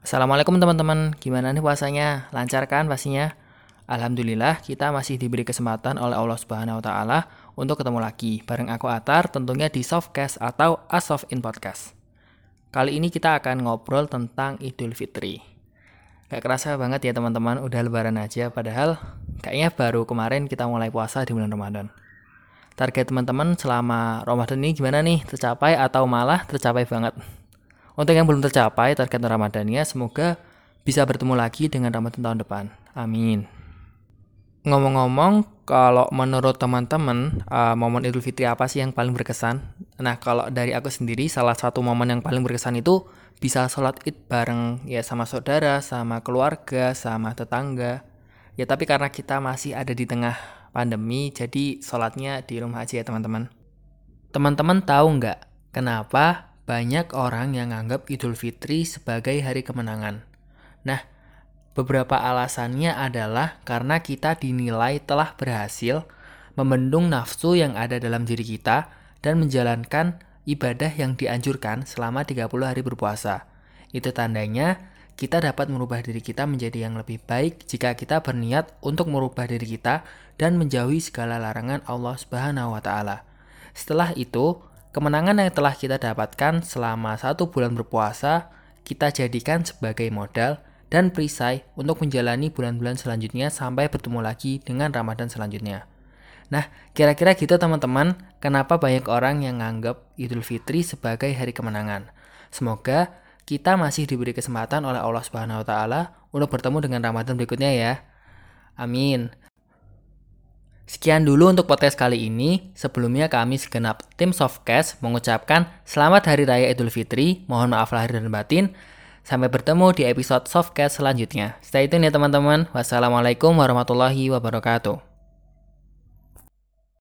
Assalamualaikum teman-teman, gimana nih puasanya? Lancar kan pastinya? Alhamdulillah kita masih diberi kesempatan oleh Allah Subhanahu wa taala untuk ketemu lagi bareng aku Atar tentunya di Softcast atau Asof in Podcast. Kali ini kita akan ngobrol tentang Idul Fitri. Gak kerasa banget ya teman-teman, udah lebaran aja padahal kayaknya baru kemarin kita mulai puasa di bulan Ramadan. Target teman-teman selama Ramadan ini gimana nih? Tercapai atau malah tercapai banget? Untuk yang belum tercapai target Ramadannya, semoga bisa bertemu lagi dengan Ramadan tahun depan. Amin. Ngomong-ngomong, kalau menurut teman-teman, uh, momen Idul Fitri apa sih yang paling berkesan? Nah, kalau dari aku sendiri, salah satu momen yang paling berkesan itu bisa sholat id bareng ya sama saudara, sama keluarga, sama tetangga. Ya, tapi karena kita masih ada di tengah pandemi, jadi sholatnya di rumah aja ya teman-teman. Teman-teman tahu nggak kenapa banyak orang yang anggap Idul Fitri sebagai hari kemenangan. Nah, beberapa alasannya adalah karena kita dinilai telah berhasil membendung nafsu yang ada dalam diri kita dan menjalankan ibadah yang dianjurkan selama 30 hari berpuasa. Itu tandanya kita dapat merubah diri kita menjadi yang lebih baik jika kita berniat untuk merubah diri kita dan menjauhi segala larangan Allah Subhanahu wa taala. Setelah itu, Kemenangan yang telah kita dapatkan selama satu bulan berpuasa, kita jadikan sebagai modal dan perisai untuk menjalani bulan-bulan selanjutnya sampai bertemu lagi dengan Ramadan selanjutnya. Nah, kira-kira gitu teman-teman, kenapa banyak orang yang menganggap Idul Fitri sebagai hari kemenangan. Semoga kita masih diberi kesempatan oleh Allah Subhanahu wa taala untuk bertemu dengan Ramadan berikutnya ya. Amin. Sekian dulu untuk podcast kali ini. Sebelumnya kami segenap tim Softcast mengucapkan Selamat Hari Raya Idul Fitri. Mohon maaf lahir dan batin. Sampai bertemu di episode Softcast selanjutnya. Stay tune ya teman-teman. Wassalamualaikum warahmatullahi wabarakatuh.